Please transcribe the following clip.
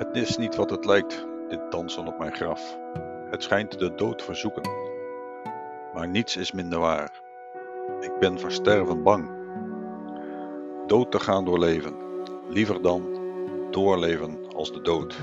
Het is niet wat het lijkt, dit dansen op mijn graf. Het schijnt de dood verzoeken. Maar niets is minder waar. Ik ben voor sterven bang. Dood te gaan doorleven, liever dan doorleven als de dood.